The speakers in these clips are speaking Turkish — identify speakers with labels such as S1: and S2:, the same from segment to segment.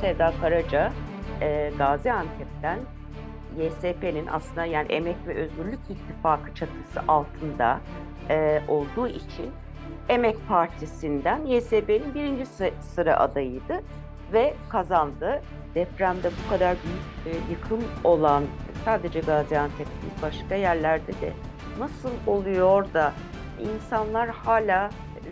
S1: Sevda Karaca e, Gaziantep'ten YSP'nin aslında yani Emek ve Özgürlük İttifakı çatısı altında e, olduğu için Emek Partisi'nden YSP'nin birinci sıra adayıydı ve kazandı. Depremde bu kadar büyük e, yıkım olan sadece Gaziantep değil başka yerlerde de nasıl oluyor da insanlar hala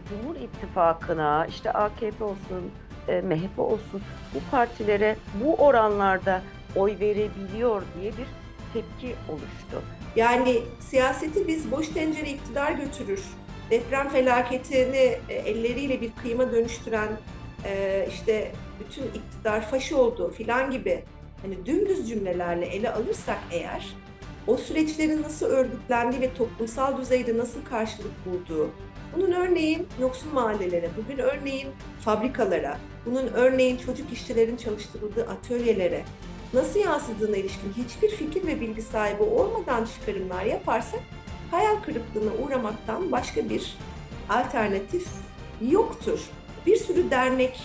S1: Cumhur İttifakı'na işte AKP olsun, e, MHP olsun bu partilere bu oranlarda oy verebiliyor diye bir tepki oluştu.
S2: Yani siyaseti biz boş tencere iktidar götürür. Deprem felaketini e, elleriyle bir kıyma dönüştüren e, işte bütün iktidar faş oldu filan gibi hani dümdüz cümlelerle ele alırsak eğer o süreçlerin nasıl örgütlendiği ve toplumsal düzeyde nasıl karşılık bulduğu, bunun örneğin yoksul mahallelere, bugün örneğin fabrikalara, bunun örneğin çocuk işçilerin çalıştırıldığı atölyelere nasıl yansıdığına ilişkin hiçbir fikir ve bilgi sahibi olmadan çıkarımlar yaparsak hayal kırıklığına uğramaktan başka bir alternatif yoktur. Bir sürü dernek,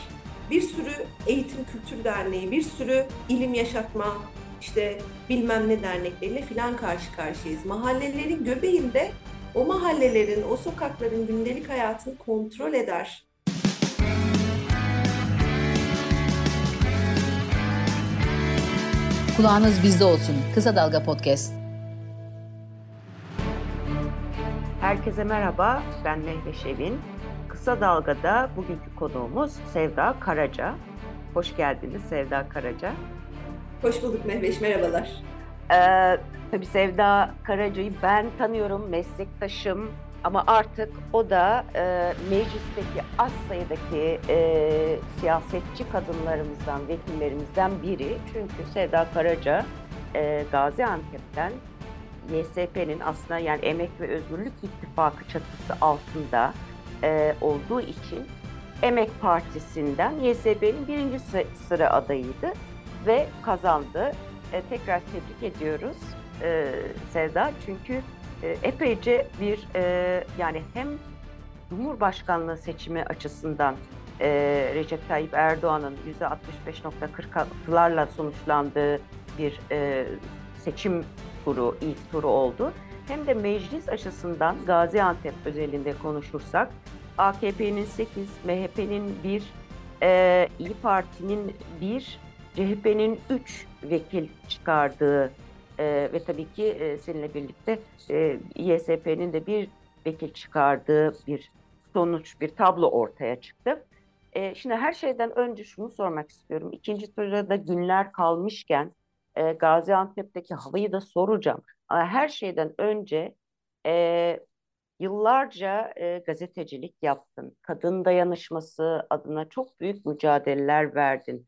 S2: bir sürü eğitim kültür derneği, bir sürü ilim yaşatma, işte bilmem ne dernekleriyle filan karşı karşıyayız. Mahallelerin göbeğinde o mahallelerin, o sokakların gündelik hayatını kontrol eder.
S3: Kulağınız bizde olsun. Kısa Dalga Podcast.
S1: Herkese merhaba, ben Mehveş Evin. Kısa Dalga'da bugünkü konuğumuz Sevda Karaca. Hoş geldiniz Sevda Karaca.
S2: Hoş bulduk Mehveş, merhabalar.
S1: Ee, tabii Sevda Karaca'yı ben tanıyorum, meslektaşım. Ama artık o da e, meclisteki az sayıdaki e, siyasetçi kadınlarımızdan, vekillerimizden biri. Çünkü Sevda Karaca e, Gaziantep'ten YSP'nin aslında yani Emek ve Özgürlük İttifakı çatısı altında e, olduğu için Emek Partisi'nden YSP'nin birinci sıra adayıydı ve kazandı. E, tekrar tebrik ediyoruz e, Sevda çünkü e, epeyce bir e, yani hem Cumhurbaşkanlığı seçimi açısından e, Recep Tayyip Erdoğan'ın %65.46'larla sonuçlandığı bir e, seçim turu, ilk turu oldu. Hem de meclis açısından Gaziantep özelinde konuşursak AKP'nin 8, MHP'nin 1, e, İyi Parti'nin 1, CHP'nin 3 vekil çıkardığı e, ve tabii ki e, seninle birlikte e, İSP'nin de bir vekil çıkardığı bir sonuç, bir tablo ortaya çıktı. E, şimdi her şeyden önce şunu sormak istiyorum. İkinci turda da günler kalmışken e, Gaziantep'teki havayı da soracağım. Ama her şeyden önce e, yıllarca e, gazetecilik yaptın. Kadın dayanışması adına çok büyük mücadeleler verdin.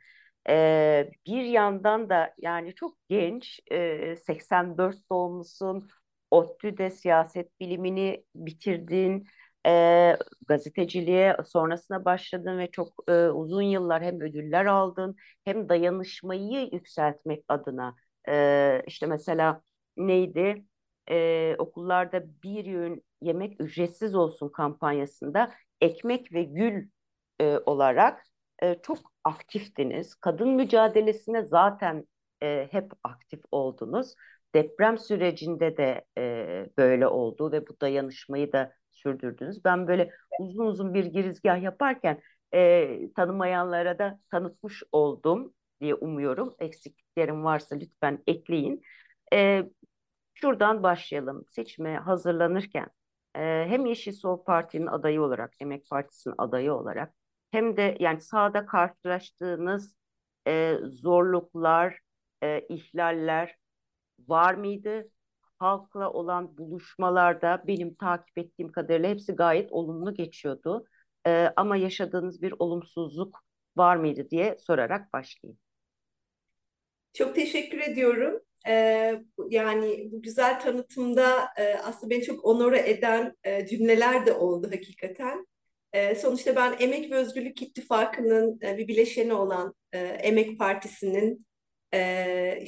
S1: Ee, bir yandan da yani çok genç, e, 84 doğumlusun, ODTÜ'de siyaset bilimini bitirdin, e, gazeteciliğe sonrasında başladın ve çok e, uzun yıllar hem ödüller aldın hem dayanışmayı yükseltmek adına. E, işte mesela neydi? E, okullarda bir yön yemek ücretsiz olsun kampanyasında ekmek ve gül e, olarak e, çok aktiftiniz. Kadın mücadelesine zaten e, hep aktif oldunuz. Deprem sürecinde de e, böyle oldu ve bu dayanışmayı da sürdürdünüz. Ben böyle uzun uzun bir girizgah yaparken e, tanımayanlara da tanıtmış oldum diye umuyorum. Eksikliklerim varsa lütfen ekleyin. E, şuradan başlayalım. Seçime hazırlanırken e, hem Yeşil Sol Parti'nin adayı olarak, Emek Partisi'nin adayı olarak hem de yani sahada karşılaştığınız e, zorluklar, e, ihlaller var mıydı? Halkla olan buluşmalarda benim takip ettiğim kadarıyla hepsi gayet olumlu geçiyordu. E, ama yaşadığınız bir olumsuzluk var mıydı diye sorarak başlayayım.
S2: Çok teşekkür ediyorum. Ee, yani bu güzel tanıtımda e, aslında beni çok onore eden e, cümleler de oldu hakikaten. E, sonuçta ben Emek ve Özgürlük İttifakı'nın e, bir bileşeni olan e, Emek Partisi'nin e,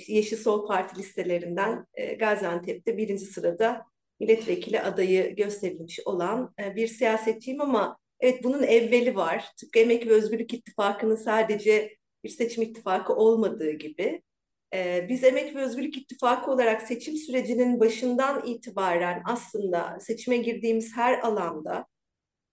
S2: Yeşil Sol Parti listelerinden Gaziantep'te birinci sırada milletvekili adayı gösterilmiş olan bir siyasetçiyim ama evet bunun evveli var. Tıpkı Emek ve Özgürlük İttifakı'nın sadece bir seçim ittifakı olmadığı gibi biz Emek ve Özgürlük İttifakı olarak seçim sürecinin başından itibaren aslında seçime girdiğimiz her alanda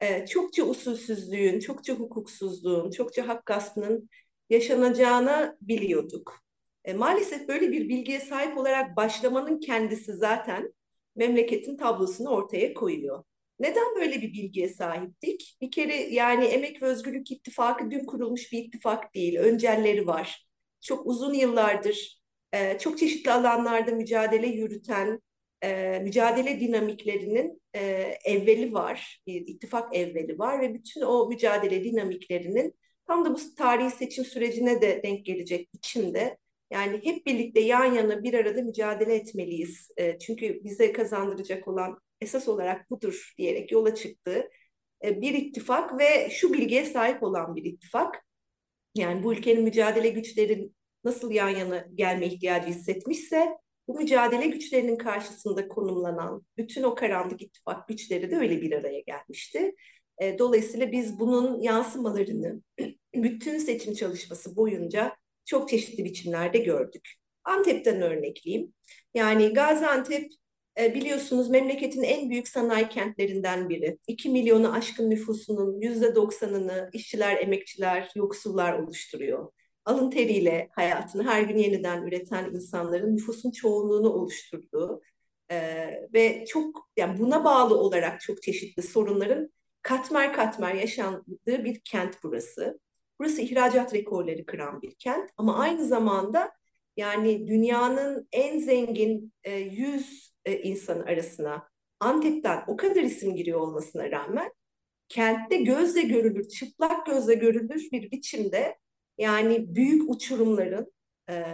S2: e, çokça usulsüzlüğün, çokça hukuksuzluğun, çokça hak gaspının yaşanacağını biliyorduk. E, maalesef böyle bir bilgiye sahip olarak başlamanın kendisi zaten memleketin tablosunu ortaya koyuyor. Neden böyle bir bilgiye sahiptik? Bir kere yani Emek ve Özgürlük İttifakı dün kurulmuş bir ittifak değil, öncelleri var. Çok uzun yıllardır e, çok çeşitli alanlarda mücadele yürüten, e, mücadele dinamiklerinin e, evveli var, bir ittifak evveli var ve bütün o mücadele dinamiklerinin tam da bu tarihi seçim sürecine de denk gelecek biçimde yani hep birlikte yan yana bir arada mücadele etmeliyiz. E, çünkü bize kazandıracak olan esas olarak budur diyerek yola çıktı. E, bir ittifak ve şu bilgiye sahip olan bir ittifak. Yani bu ülkenin mücadele güçlerin nasıl yan yana gelme ihtiyacı hissetmişse bu mücadele güçlerinin karşısında konumlanan bütün o karanlık ittifak güçleri de öyle bir araya gelmişti. E, dolayısıyla biz bunun yansımalarını bütün seçim çalışması boyunca çok çeşitli biçimlerde gördük. Antep'ten örnekleyeyim. Yani Gaziantep e, biliyorsunuz memleketin en büyük sanayi kentlerinden biri. 2 milyonu aşkın nüfusunun %90'ını işçiler, emekçiler, yoksullar oluşturuyor. Alın teriyle hayatını her gün yeniden üreten insanların nüfusun çoğunluğunu oluşturduğu e, ve çok yani buna bağlı olarak çok çeşitli sorunların katmer katmer yaşandığı bir kent burası. Burası ihracat rekorları kıran bir kent ama aynı zamanda yani dünyanın en zengin e, 100 e, insanı arasına Antep'ten o kadar isim giriyor olmasına rağmen kentte gözle görülür, çıplak gözle görülür bir biçimde yani büyük uçurumların e,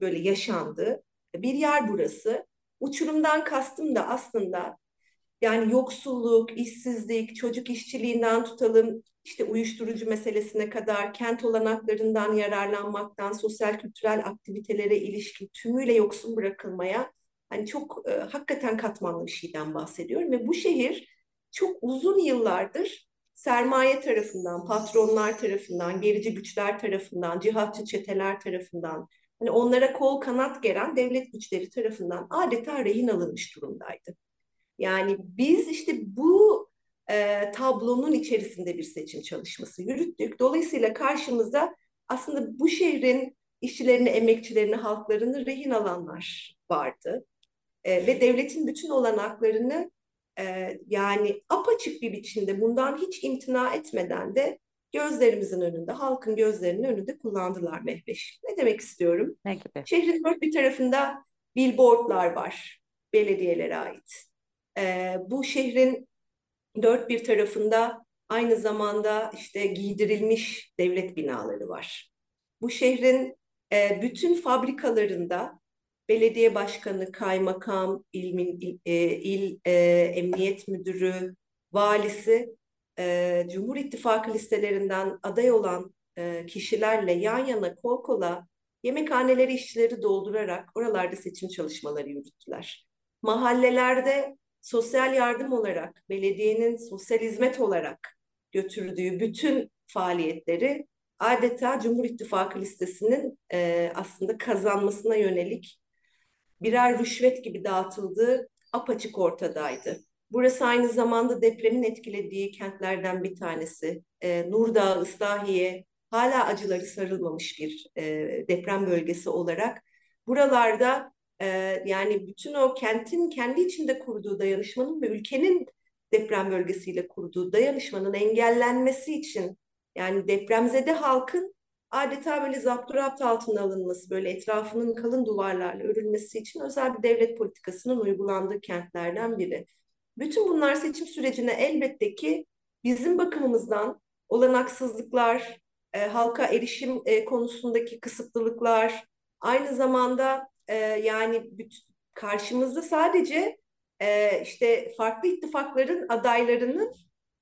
S2: böyle yaşandığı bir yer burası. Uçurumdan kastım da aslında yani yoksulluk, işsizlik, çocuk işçiliğinden tutalım işte uyuşturucu meselesine kadar kent olanaklarından yararlanmaktan sosyal kültürel aktivitelere ilişkin tümüyle yoksun bırakılmaya hani çok e, hakikaten katmanlı bir şeyden bahsediyorum ve bu şehir çok uzun yıllardır sermaye tarafından, patronlar tarafından, gerici güçler tarafından, cihatçı çeteler tarafından, hani onlara kol kanat gelen devlet güçleri tarafından adeta rehin alınmış durumdaydı. Yani biz işte bu e, tablonun içerisinde bir seçim çalışması yürüttük. Dolayısıyla karşımızda aslında bu şehrin işçilerini, emekçilerini, halklarını rehin alanlar vardı. E, ve devletin bütün olanaklarını e, yani apaçık bir biçimde bundan hiç imtina etmeden de gözlerimizin önünde, halkın gözlerinin önünde kullandılar Mehveş. Ne demek istiyorum?
S1: Ne gibi?
S2: Şehrin dört bir tarafında billboardlar var, belediyelere ait. E, bu şehrin dört bir tarafında aynı zamanda işte giydirilmiş devlet binaları var. Bu şehrin e, bütün fabrikalarında belediye başkanı, kaymakam, il, il, e, il e, emniyet müdürü, valisi e, Cumhur İttifakı listelerinden aday olan e, kişilerle yan yana kol kola yemekhaneleri işçileri doldurarak oralarda seçim çalışmaları yürüttüler. Mahallelerde sosyal yardım olarak, belediyenin sosyal hizmet olarak götürdüğü bütün faaliyetleri adeta Cumhur İttifakı listesinin e, aslında kazanmasına yönelik birer rüşvet gibi dağıtıldığı apaçık ortadaydı. Burası aynı zamanda depremin etkilediği kentlerden bir tanesi. E, Nurdağ, Islahiye hala acıları sarılmamış bir e, deprem bölgesi olarak. Buralarda e, yani bütün o kentin kendi içinde kurduğu dayanışmanın ve ülkenin deprem bölgesiyle kurduğu dayanışmanın engellenmesi için yani depremzede halkın adeta böyle zapturapt altına alınması, böyle etrafının kalın duvarlarla örülmesi için özel bir devlet politikasının uygulandığı kentlerden biri. Bütün bunlar seçim sürecine elbette ki bizim bakımımızdan olanaksızlıklar, e, halka erişim e, konusundaki kısıtlılıklar, aynı zamanda e, yani karşımızda sadece e, işte farklı ittifakların adaylarının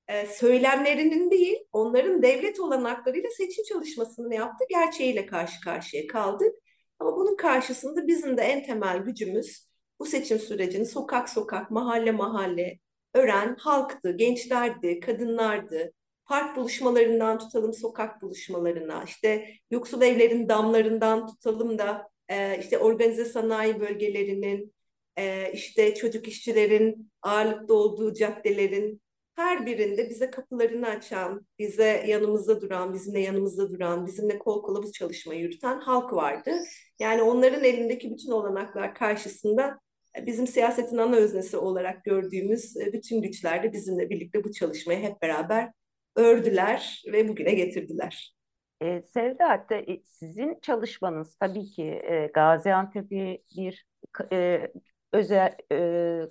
S2: e, söylemlerinin değil, onların devlet olanaklarıyla seçim çalışmasını yaptı, gerçeğiyle karşı karşıya kaldık. Ama bunun karşısında bizim de en temel gücümüz bu seçim sürecini sokak sokak, mahalle mahalle öğren halktı, gençlerdi, kadınlardı. park buluşmalarından tutalım sokak buluşmalarına, işte yoksul evlerin damlarından tutalım da e, işte organize sanayi bölgelerinin, e, işte çocuk işçilerin ağırlıkta olduğu caddelerin her birinde bize kapılarını açan, bize yanımızda duran, bizimle yanımızda duran, bizimle kol kola bu çalışmayı yürüten halk vardı. Yani onların elindeki bütün olanaklar karşısında e, bizim siyasetin ana öznesi olarak gördüğümüz e, bütün güçler de bizimle birlikte bu çalışmayı hep beraber ördüler ve bugüne getirdiler.
S1: E, Sevda, e, sizin çalışmanız tabii ki e, Gaziantep'i bir e, özel e,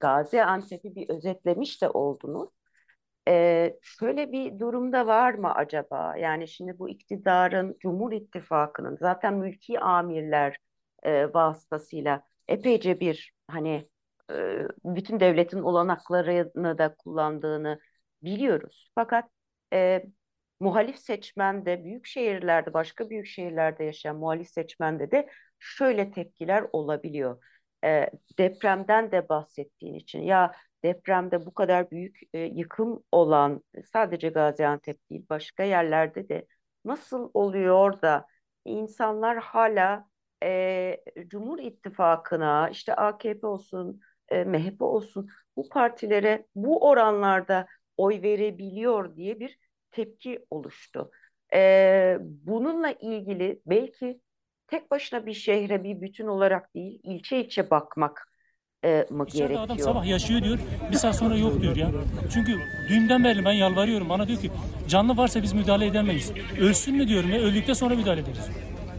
S1: Gaziantep'i bir özetlemiş de oldunuz. E, şöyle bir durumda var mı acaba? Yani şimdi bu iktidarın, Cumhur İttifakı'nın zaten mülki amirler e, vasıtasıyla epeyce bir hani e, bütün devletin olanaklarını da kullandığını biliyoruz. Fakat e, muhalif seçmende, büyük şehirlerde, başka büyük şehirlerde yaşayan muhalif seçmende de şöyle tepkiler olabiliyor. E, depremden de bahsettiğin için ya depremde bu kadar büyük e, yıkım olan sadece Gaziantep değil başka yerlerde de nasıl oluyor da insanlar hala e, Cumhur İttifakı'na işte AKP olsun, e, MHP olsun bu partilere bu oranlarda oy verebiliyor diye bir tepki oluştu. E, bununla ilgili belki tek başına bir şehre bir bütün olarak değil, ilçe ilçe bakmak e, mı
S4: İçeride
S1: gerekiyor?
S4: adam sabah yaşıyor diyor, bir saat sonra yok diyor ya. Çünkü dünden beri ben yalvarıyorum. Bana diyor ki canlı varsa biz müdahale edemeyiz. Ölsün mü diyorum ya, öldükten sonra müdahale ederiz.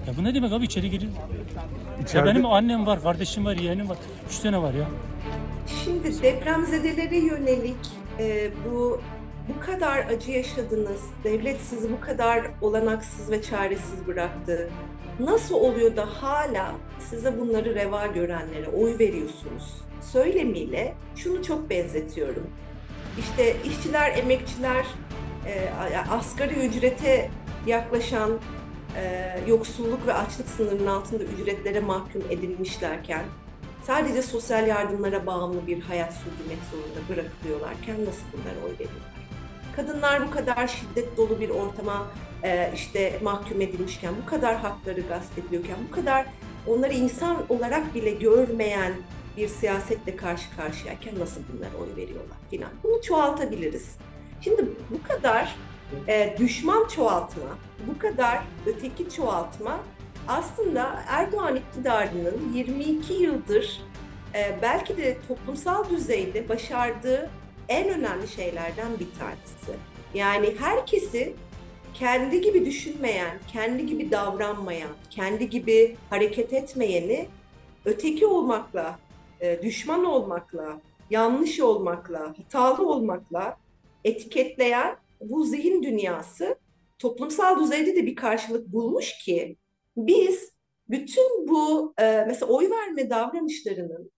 S4: Ya bu ne demek abi içeri girin. Ya
S5: İçeride-
S4: benim annem var, kardeşim var, yeğenim var. Üç tane var ya.
S2: Şimdi depremzedelere yönelik e, bu bu kadar acı yaşadınız, devlet sizi bu kadar olanaksız ve çaresiz bıraktı. Nasıl oluyor da hala size bunları reva görenlere oy veriyorsunuz? Söylemiyle şunu çok benzetiyorum. İşte işçiler, emekçiler e, asgari ücrete yaklaşan e, yoksulluk ve açlık sınırının altında ücretlere mahkum edilmişlerken sadece sosyal yardımlara bağımlı bir hayat sürdürmek zorunda bırakılıyorlarken nasıl bunlara oy veriyorlar? Kadınlar bu kadar şiddet dolu bir ortama e, işte mahkum edilmişken, bu kadar hakları gasp ediliyorken, bu kadar onları insan olarak bile görmeyen bir siyasetle karşı karşıyayken nasıl bunlara oy veriyorlar filan. Bunu çoğaltabiliriz. Şimdi bu kadar e, düşman çoğaltma, bu kadar öteki çoğaltma aslında Erdoğan iktidarının 22 yıldır e, belki de toplumsal düzeyde başardığı en önemli şeylerden bir tanesi. Yani herkesi kendi gibi düşünmeyen, kendi gibi davranmayan, kendi gibi hareket etmeyeni öteki olmakla, e, düşman olmakla, yanlış olmakla, hatalı olmakla etiketleyen bu zihin dünyası toplumsal düzeyde de bir karşılık bulmuş ki biz bütün bu e, mesela oy verme davranışlarının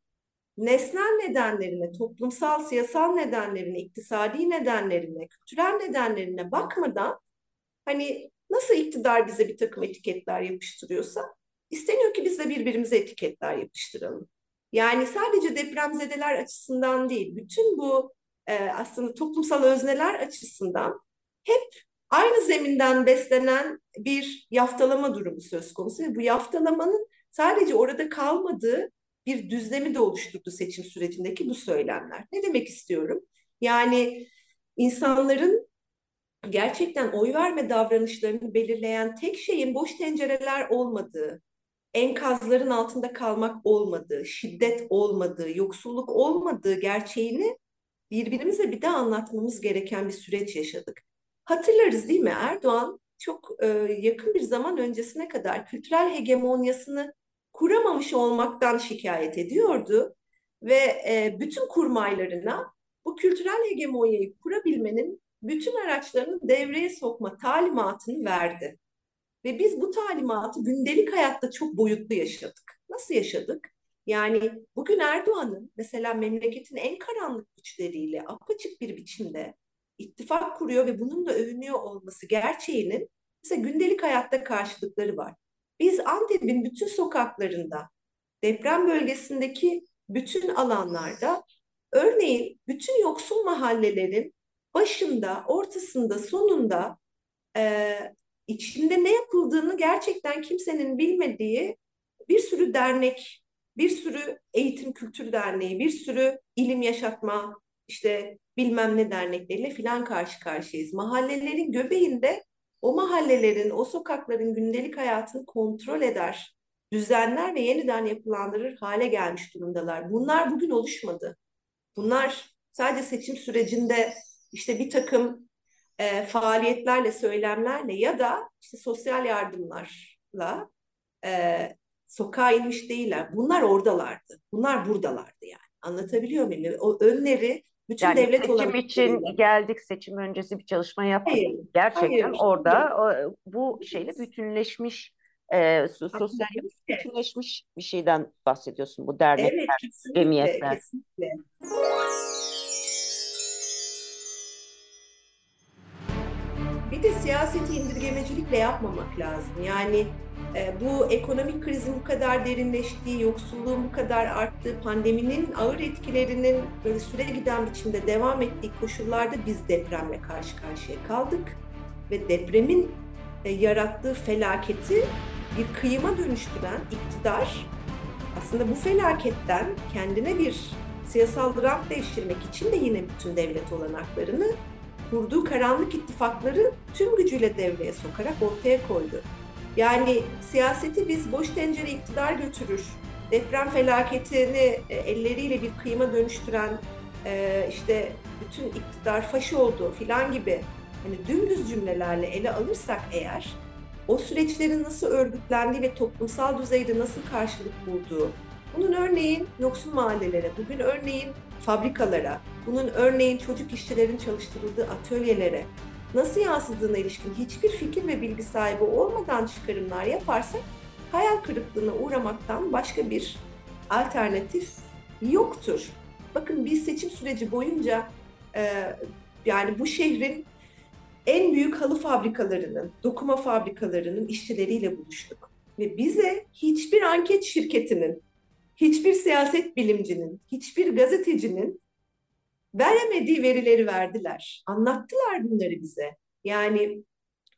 S2: nesnel nedenlerine, toplumsal, siyasal nedenlerine, iktisadi nedenlerine, kültürel nedenlerine bakmadan hani nasıl iktidar bize bir takım etiketler yapıştırıyorsa isteniyor ki biz de birbirimize etiketler yapıştıralım. Yani sadece depremzedeler açısından değil, bütün bu e, aslında toplumsal özneler açısından hep aynı zeminden beslenen bir yaftalama durumu söz konusu. Ve bu yaftalamanın sadece orada kalmadığı bir düzlemi de oluşturdu seçim sürecindeki bu söylemler. Ne demek istiyorum? Yani insanların gerçekten oy verme davranışlarını belirleyen tek şeyin boş tencereler olmadığı, enkazların altında kalmak olmadığı, şiddet olmadığı, yoksulluk olmadığı gerçeğini birbirimize bir daha anlatmamız gereken bir süreç yaşadık. Hatırlarız değil mi? Erdoğan çok e, yakın bir zaman öncesine kadar kültürel hegemonyasını kuramamış olmaktan şikayet ediyordu ve e, bütün kurmaylarına bu kültürel hegemonyayı kurabilmenin bütün araçlarını devreye sokma talimatını verdi. Ve biz bu talimatı gündelik hayatta çok boyutlu yaşadık. Nasıl yaşadık? Yani bugün Erdoğan'ın mesela memleketin en karanlık güçleriyle apaçık bir biçimde ittifak kuruyor ve bununla övünüyor olması gerçeğinin mesela gündelik hayatta karşılıkları var. Biz Antep'in bütün sokaklarında, deprem bölgesindeki bütün alanlarda örneğin bütün yoksul mahallelerin başında, ortasında, sonunda e, içinde ne yapıldığını gerçekten kimsenin bilmediği bir sürü dernek, bir sürü eğitim kültür derneği, bir sürü ilim yaşatma, işte bilmem ne dernekleriyle filan karşı karşıyayız. Mahallelerin göbeğinde o mahallelerin, o sokakların gündelik hayatını kontrol eder, düzenler ve yeniden yapılandırır hale gelmiş durumdalar. Bunlar bugün oluşmadı. Bunlar sadece seçim sürecinde işte bir takım e, faaliyetlerle, söylemlerle ya da işte sosyal yardımlarla e, sokağa inmiş değiller. Bunlar oradalardı. Bunlar buradalardı yani. Anlatabiliyor muyum? O önleri bütün
S1: Yani
S2: devlet
S1: seçim
S2: olanaklarıyla-
S1: için geldik, seçim öncesi bir çalışma yaptık.
S2: Hayır,
S1: Gerçekten
S2: hayır.
S1: orada e, bu şeyle bütünleşmiş, e, so- sosyal bütünleşmiş bir şeyden bahsediyorsun bu dernekler.
S2: Evet, kesinlikle,
S1: cemiyetler.
S2: kesinlikle. Bir de siyaseti indirgemecilikle yapmamak lazım. Yani e, bu ekonomik krizin bu kadar derinleştiği, yoksulluğun bu kadar arttığı, pandeminin ağır etkilerinin böyle süre giden biçimde devam ettiği koşullarda biz depremle karşı karşıya kaldık. Ve depremin e, yarattığı felaketi bir kıyıma dönüştüren iktidar aslında bu felaketten kendine bir siyasal rant devşirmek için de yine bütün devlet olanaklarını kurduğu karanlık ittifakları tüm gücüyle devreye sokarak ortaya koydu. Yani siyaseti biz boş tencere iktidar götürür, deprem felaketini e, elleriyle bir kıyıma dönüştüren e, işte bütün iktidar faşı oldu filan gibi hani dümdüz cümlelerle ele alırsak eğer o süreçlerin nasıl örgütlendiği ve toplumsal düzeyde nasıl karşılık bulduğu, bunun örneğin yoksul mahallelere, bugün örneğin fabrikalara, bunun örneğin çocuk işçilerin çalıştırıldığı atölyelere nasıl yansıdığına ilişkin hiçbir fikir ve bilgi sahibi olmadan çıkarımlar yaparsak hayal kırıklığına uğramaktan başka bir alternatif yoktur. Bakın biz seçim süreci boyunca e, yani bu şehrin en büyük halı fabrikalarının, dokuma fabrikalarının işçileriyle buluştuk. Ve bize hiçbir anket şirketinin, hiçbir siyaset bilimcinin, hiçbir gazetecinin veremediği verileri verdiler. Anlattılar bunları bize. Yani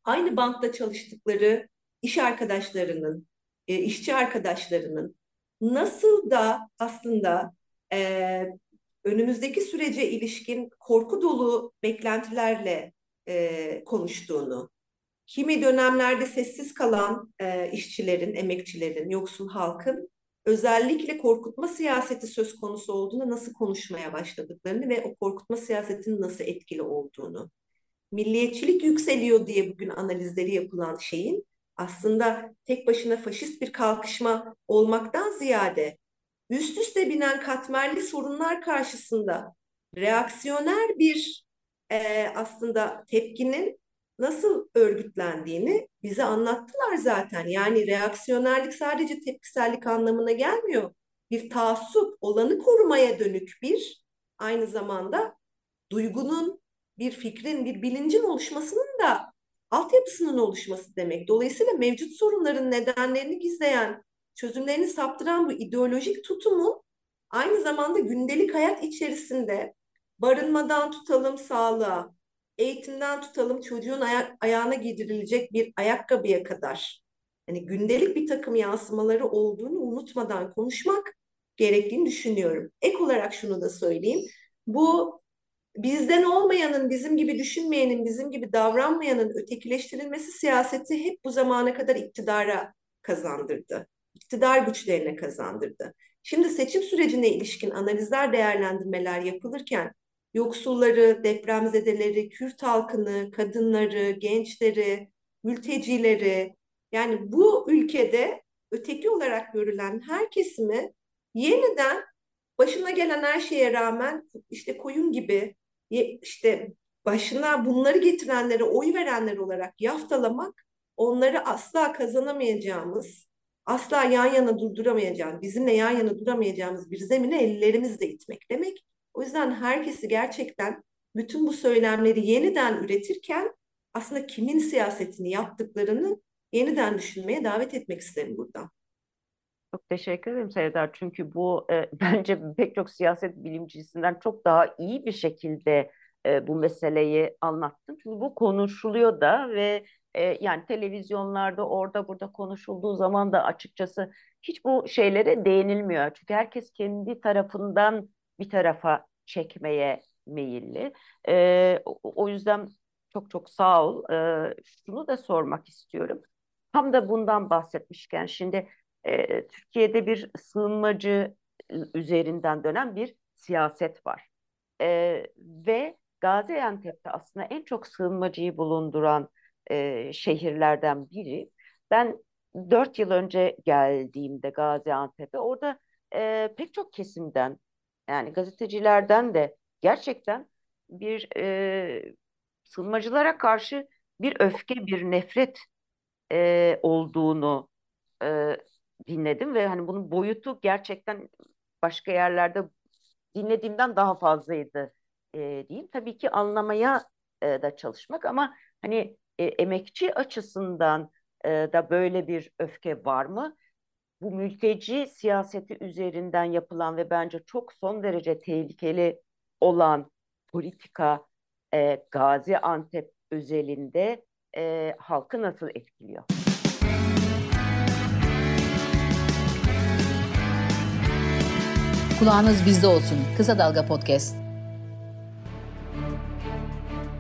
S2: aynı bankta çalıştıkları iş arkadaşlarının, e, işçi arkadaşlarının nasıl da aslında e, önümüzdeki sürece ilişkin korku dolu beklentilerle e, konuştuğunu, kimi dönemlerde sessiz kalan e, işçilerin, emekçilerin, yoksul halkın özellikle korkutma siyaseti söz konusu olduğunda nasıl konuşmaya başladıklarını ve o korkutma siyasetinin nasıl etkili olduğunu, milliyetçilik yükseliyor diye bugün analizleri yapılan şeyin aslında tek başına faşist bir kalkışma olmaktan ziyade üst üste binen katmerli sorunlar karşısında reaksiyoner bir e, aslında tepkinin nasıl örgütlendiğini bize anlattılar zaten. Yani reaksiyonerlik sadece tepkisellik anlamına gelmiyor. Bir taassup, olanı korumaya dönük bir aynı zamanda duygunun, bir fikrin, bir bilincin oluşmasının da altyapısının oluşması demek. Dolayısıyla mevcut sorunların nedenlerini gizleyen, çözümlerini saptıran bu ideolojik tutumun aynı zamanda gündelik hayat içerisinde barınmadan tutalım sağlığa, eğitimden tutalım çocuğun aya ayağına giydirilecek bir ayakkabıya kadar hani gündelik bir takım yansımaları olduğunu unutmadan konuşmak gerektiğini düşünüyorum. Ek olarak şunu da söyleyeyim. Bu bizden olmayanın, bizim gibi düşünmeyenin, bizim gibi davranmayanın ötekileştirilmesi siyaseti hep bu zamana kadar iktidara kazandırdı. İktidar güçlerine kazandırdı. Şimdi seçim sürecine ilişkin analizler, değerlendirmeler yapılırken yoksulları, depremzedeleri, Kürt halkını, kadınları, gençleri, mültecileri yani bu ülkede öteki olarak görülen her kesimi yeniden başına gelen her şeye rağmen işte koyun gibi işte başına bunları getirenlere oy verenler olarak yaftalamak onları asla kazanamayacağımız, asla yan yana durduramayacağımız, bizimle yan yana duramayacağımız bir zemine ellerimizle itmek demek. O yüzden herkesi gerçekten bütün bu söylemleri yeniden üretirken aslında kimin siyasetini yaptıklarını yeniden düşünmeye davet etmek isterim buradan.
S1: Çok teşekkür ederim Serdar. Çünkü bu e, bence pek çok siyaset bilimcisinden çok daha iyi bir şekilde e, bu meseleyi anlattın. Çünkü bu konuşuluyor da ve e, yani televizyonlarda orada burada konuşulduğu zaman da açıkçası hiç bu şeylere değinilmiyor. Çünkü herkes kendi tarafından bir tarafa çekmeye meyilli. E, o, yüzden çok çok sağ ol. E, şunu da sormak istiyorum. Tam da bundan bahsetmişken şimdi e, Türkiye'de bir sığınmacı üzerinden dönen bir siyaset var. E, ve Gaziantep'te aslında en çok sığınmacıyı bulunduran e, şehirlerden biri. Ben dört yıl önce geldiğimde Gaziantep'e orada e, pek çok kesimden yani gazetecilerden de gerçekten bir e, sığınmacılara karşı bir öfke, bir nefret e, olduğunu e, dinledim ve hani bunun boyutu gerçekten başka yerlerde dinlediğimden daha fazlaydı e, diyeyim. Tabii ki anlamaya e, da çalışmak ama hani e, emekçi açısından e, da böyle bir öfke var mı? Bu mülteci siyaseti üzerinden yapılan ve bence çok son derece tehlikeli olan politika e, Gaziantep özelinde e, halkı nasıl etkiliyor?
S3: Kulağınız bizde olsun. Kısa Dalga Podcast.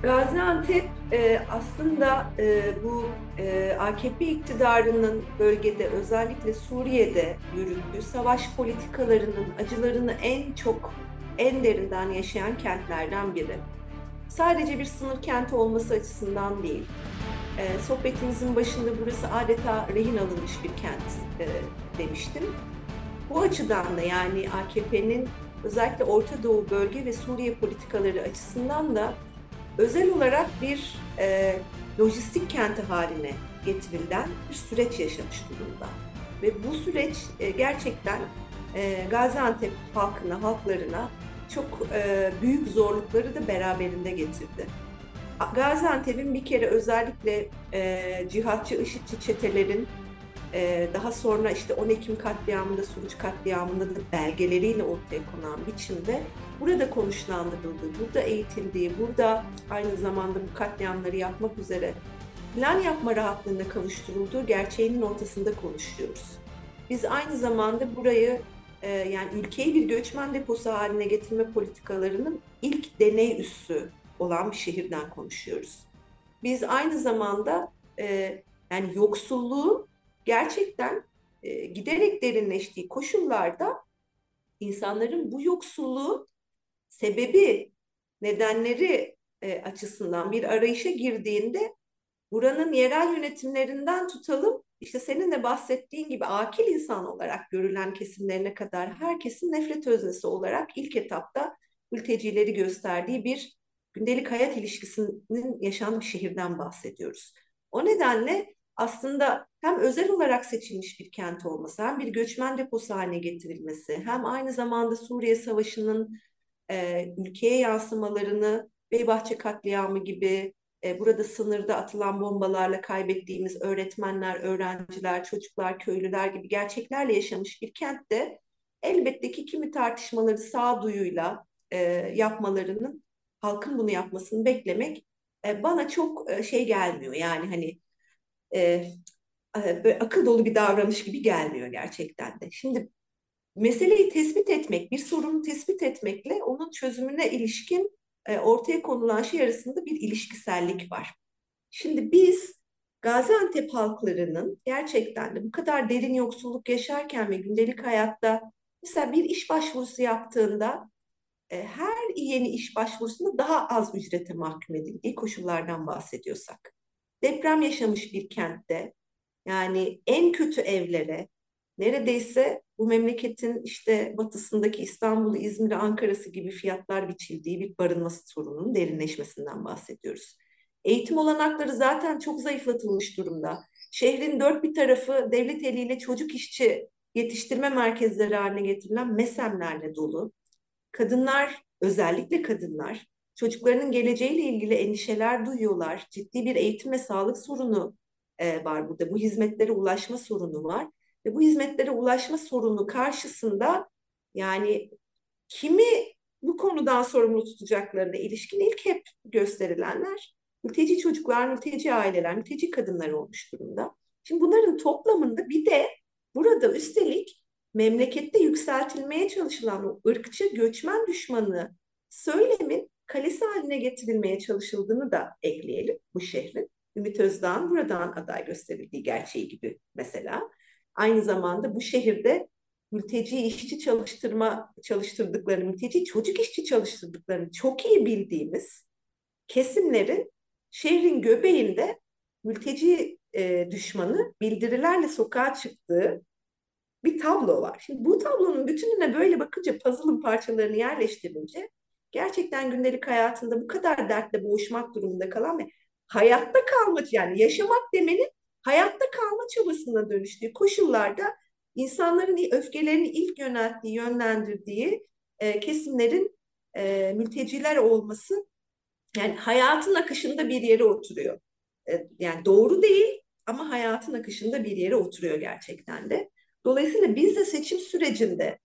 S2: Gaziantep e, aslında e, bu e, AKP iktidarının bölgede özellikle Suriye'de yürüttüğü savaş politikalarının acılarını en çok en derinden yaşayan kentlerden biri. Sadece bir sınır kenti olması açısından değil, e, sohbetimizin başında burası adeta rehin alınmış bir kent e, demiştim. Bu açıdan da yani AKP'nin özellikle Orta Doğu bölge ve Suriye politikaları açısından da özel olarak bir e, lojistik kenti haline getirilen bir süreç yaşamış durumda. Ve bu süreç e, gerçekten e, Gaziantep halkına, halklarına çok e, büyük zorlukları da beraberinde getirdi. Gaziantep'in bir kere özellikle e, cihatçı, IŞİD'ci çetelerin e, daha sonra işte 10 Ekim katliamında, Suruç katliamında da belgeleriyle ortaya konan biçimde burada konuşlandırıldığı, burada eğitildiği, burada aynı zamanda bu katliamları yapmak üzere plan yapma rahatlığına kavuşturulduğu gerçeğinin ortasında konuşuyoruz. Biz aynı zamanda burayı e, yani ülkeyi bir göçmen deposu haline getirme politikalarının ilk deney üssü olan bir şehirden konuşuyoruz. Biz aynı zamanda e, yani yoksulluğu gerçekten e, giderek derinleştiği koşullarda insanların bu yoksulluğu sebebi, nedenleri e, açısından bir arayışa girdiğinde buranın yerel yönetimlerinden tutalım işte senin de bahsettiğin gibi akil insan olarak görülen kesimlerine kadar herkesin nefret öznesi olarak ilk etapta mültecileri gösterdiği bir gündelik hayat ilişkisinin yaşandığı şehirden bahsediyoruz. O nedenle aslında hem özel olarak seçilmiş bir kent olması, hem bir göçmen deposu haline getirilmesi, hem aynı zamanda Suriye Savaşı'nın e, ülkeye yansımalarını Beybahçe katliamı gibi e, burada sınırda atılan bombalarla kaybettiğimiz öğretmenler, öğrenciler, çocuklar, köylüler gibi gerçeklerle yaşamış bir kentte elbette ki kimi tartışmaları sağduyuyla e, yapmalarının, halkın bunu yapmasını beklemek e, bana çok e, şey gelmiyor. Yani hani e, e, akıl dolu bir davranış gibi gelmiyor gerçekten de. Şimdi meseleyi tespit etmek, bir sorunu tespit etmekle onun çözümüne ilişkin e, ortaya konulan şey arasında bir ilişkisellik var. Şimdi biz Gaziantep halklarının gerçekten de bu kadar derin yoksulluk yaşarken ve gündelik hayatta mesela bir iş başvurusu yaptığında e, her yeni iş başvurusunda daha az ücrete mahkum edildiği koşullardan bahsediyorsak, deprem yaşamış bir kentte yani en kötü evlere neredeyse bu memleketin işte batısındaki İstanbul, İzmir, Ankara'sı gibi fiyatlar biçildiği bir barınma sorununun derinleşmesinden bahsediyoruz. Eğitim olanakları zaten çok zayıflatılmış durumda. Şehrin dört bir tarafı devlet eliyle çocuk işçi yetiştirme merkezleri haline getirilen mesemlerle dolu. Kadınlar, özellikle kadınlar, çocuklarının geleceğiyle ilgili endişeler duyuyorlar. Ciddi bir eğitim ve sağlık sorunu var burada. Bu hizmetlere ulaşma sorunu var. Ve bu hizmetlere ulaşma sorunu karşısında yani kimi bu konudan sorumlu tutacaklarına ilişkin ilk hep gösterilenler mülteci çocuklar, mülteci aileler, mülteci kadınlar olmuş durumda. Şimdi bunların toplamında bir de burada üstelik memlekette yükseltilmeye çalışılan o ırkçı göçmen düşmanı söylemin kalesi haline getirilmeye çalışıldığını da ekleyelim bu şehrin. Ümit Özdağ'ın buradan aday gösterildiği gerçeği gibi mesela. Aynı zamanda bu şehirde mülteci işçi çalıştırma çalıştırdıklarını, mülteci çocuk işçi çalıştırdıklarını çok iyi bildiğimiz kesimlerin şehrin göbeğinde mülteci e, düşmanı bildirilerle sokağa çıktığı bir tablo var. Şimdi bu tablonun bütününe böyle bakınca puzzle'ın parçalarını yerleştirince gerçekten gündelik hayatında bu kadar dertle boğuşmak durumunda kalan ve hayatta kalma yani yaşamak demenin hayatta kalma çabasına dönüştüğü koşullarda insanların öfkelerini ilk yönelttiği, yönlendirdiği e, kesimlerin e, mülteciler olması yani hayatın akışında bir yere oturuyor. E, yani doğru değil ama hayatın akışında bir yere oturuyor gerçekten de. Dolayısıyla biz de seçim sürecinde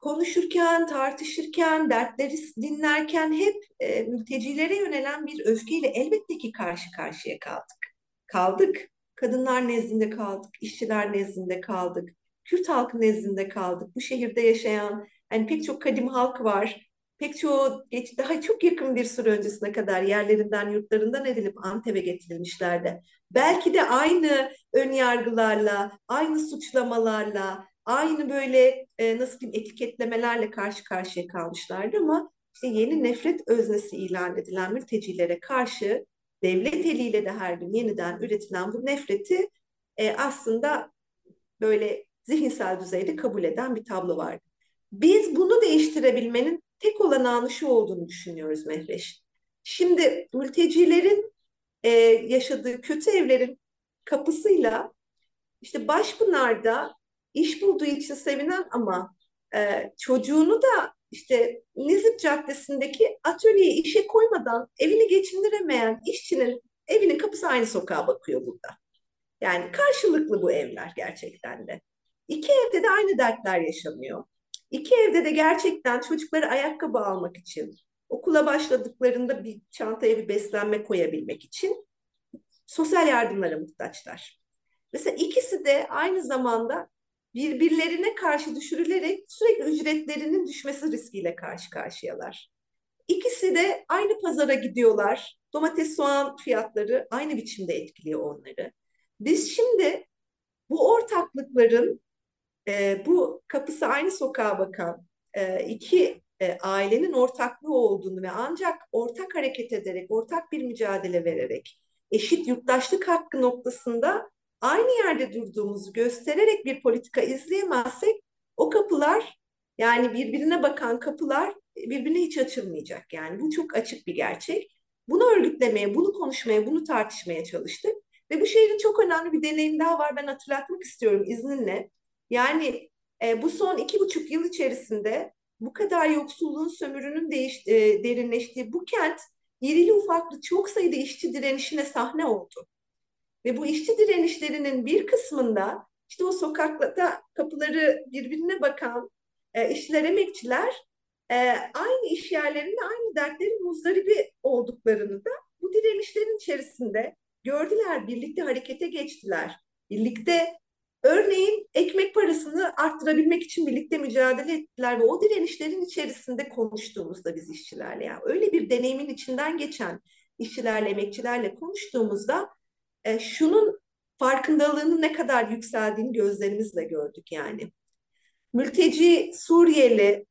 S2: konuşurken, tartışırken, dertleri dinlerken hep e, mültecilere yönelen bir öfkeyle elbette ki karşı karşıya kaldık. Kaldık. Kadınlar nezdinde kaldık, işçiler nezdinde kaldık, Kürt halkı nezdinde kaldık. Bu şehirde yaşayan yani pek çok kadim halk var. Pek çoğu geç, daha çok yakın bir süre öncesine kadar yerlerinden, yurtlarından edilip Antep'e getirilmişlerdi. Belki de aynı ön yargılarla, aynı suçlamalarla, aynı böyle e, nasıl diyeyim etiketlemelerle karşı karşıya kalmışlardı ama işte yeni nefret öznesi ilan edilen mültecilere karşı devlet eliyle de her gün yeniden üretilen bu nefreti e, aslında böyle zihinsel düzeyde kabul eden bir tablo vardı. Biz bunu değiştirebilmenin tek olanağını şu olduğunu düşünüyoruz Mehveş. Şimdi mültecilerin e, yaşadığı kötü evlerin kapısıyla işte Başpınar'da iş bulduğu için sevinen ama e, çocuğunu da işte Nizip Caddesi'ndeki atölyeye işe koymadan evini geçindiremeyen işçinin evinin kapısı aynı sokağa bakıyor burada. Yani karşılıklı bu evler gerçekten de. İki evde de aynı dertler yaşanıyor. İki evde de gerçekten çocukları ayakkabı almak için, okula başladıklarında bir çantaya bir beslenme koyabilmek için sosyal yardımlara muhtaçlar. Mesela ikisi de aynı zamanda birbirlerine karşı düşürülerek sürekli ücretlerinin düşmesi riskiyle karşı karşıyalar. İkisi de aynı pazara gidiyorlar. Domates, soğan fiyatları aynı biçimde etkiliyor onları. Biz şimdi bu ortaklıkların e, bu kapısı aynı sokağa bakan e, iki e, ailenin ortaklığı olduğunu ve ancak ortak hareket ederek, ortak bir mücadele vererek eşit yurttaşlık hakkı noktasında aynı yerde durduğumuzu göstererek bir politika izleyemezsek o kapılar yani birbirine bakan kapılar birbirine hiç açılmayacak. Yani bu çok açık bir gerçek. Bunu örgütlemeye, bunu konuşmaya, bunu tartışmaya çalıştık. Ve bu şehrin çok önemli bir deneyim daha var. Ben hatırlatmak istiyorum izninle. Yani e, bu son iki buçuk yıl içerisinde bu kadar yoksulluğun, sömürünün değiş, e, derinleştiği bu kent irili ufaklı çok sayıda işçi direnişine sahne oldu. Ve bu işçi direnişlerinin bir kısmında işte o sokakta kapıları birbirine bakan e, işçiler, emekçiler e, aynı iş yerlerinde aynı dertlerin muzdaribi olduklarını da bu direnişlerin içerisinde gördüler, birlikte harekete geçtiler. Birlikte Örneğin ekmek parasını arttırabilmek için birlikte mücadele ettiler ve o direnişlerin içerisinde konuştuğumuzda biz işçilerle yani öyle bir deneyimin içinden geçen işçilerle, emekçilerle konuştuğumuzda e, şunun farkındalığının ne kadar yükseldiğini gözlerimizle gördük yani. Mülteci Suriyeli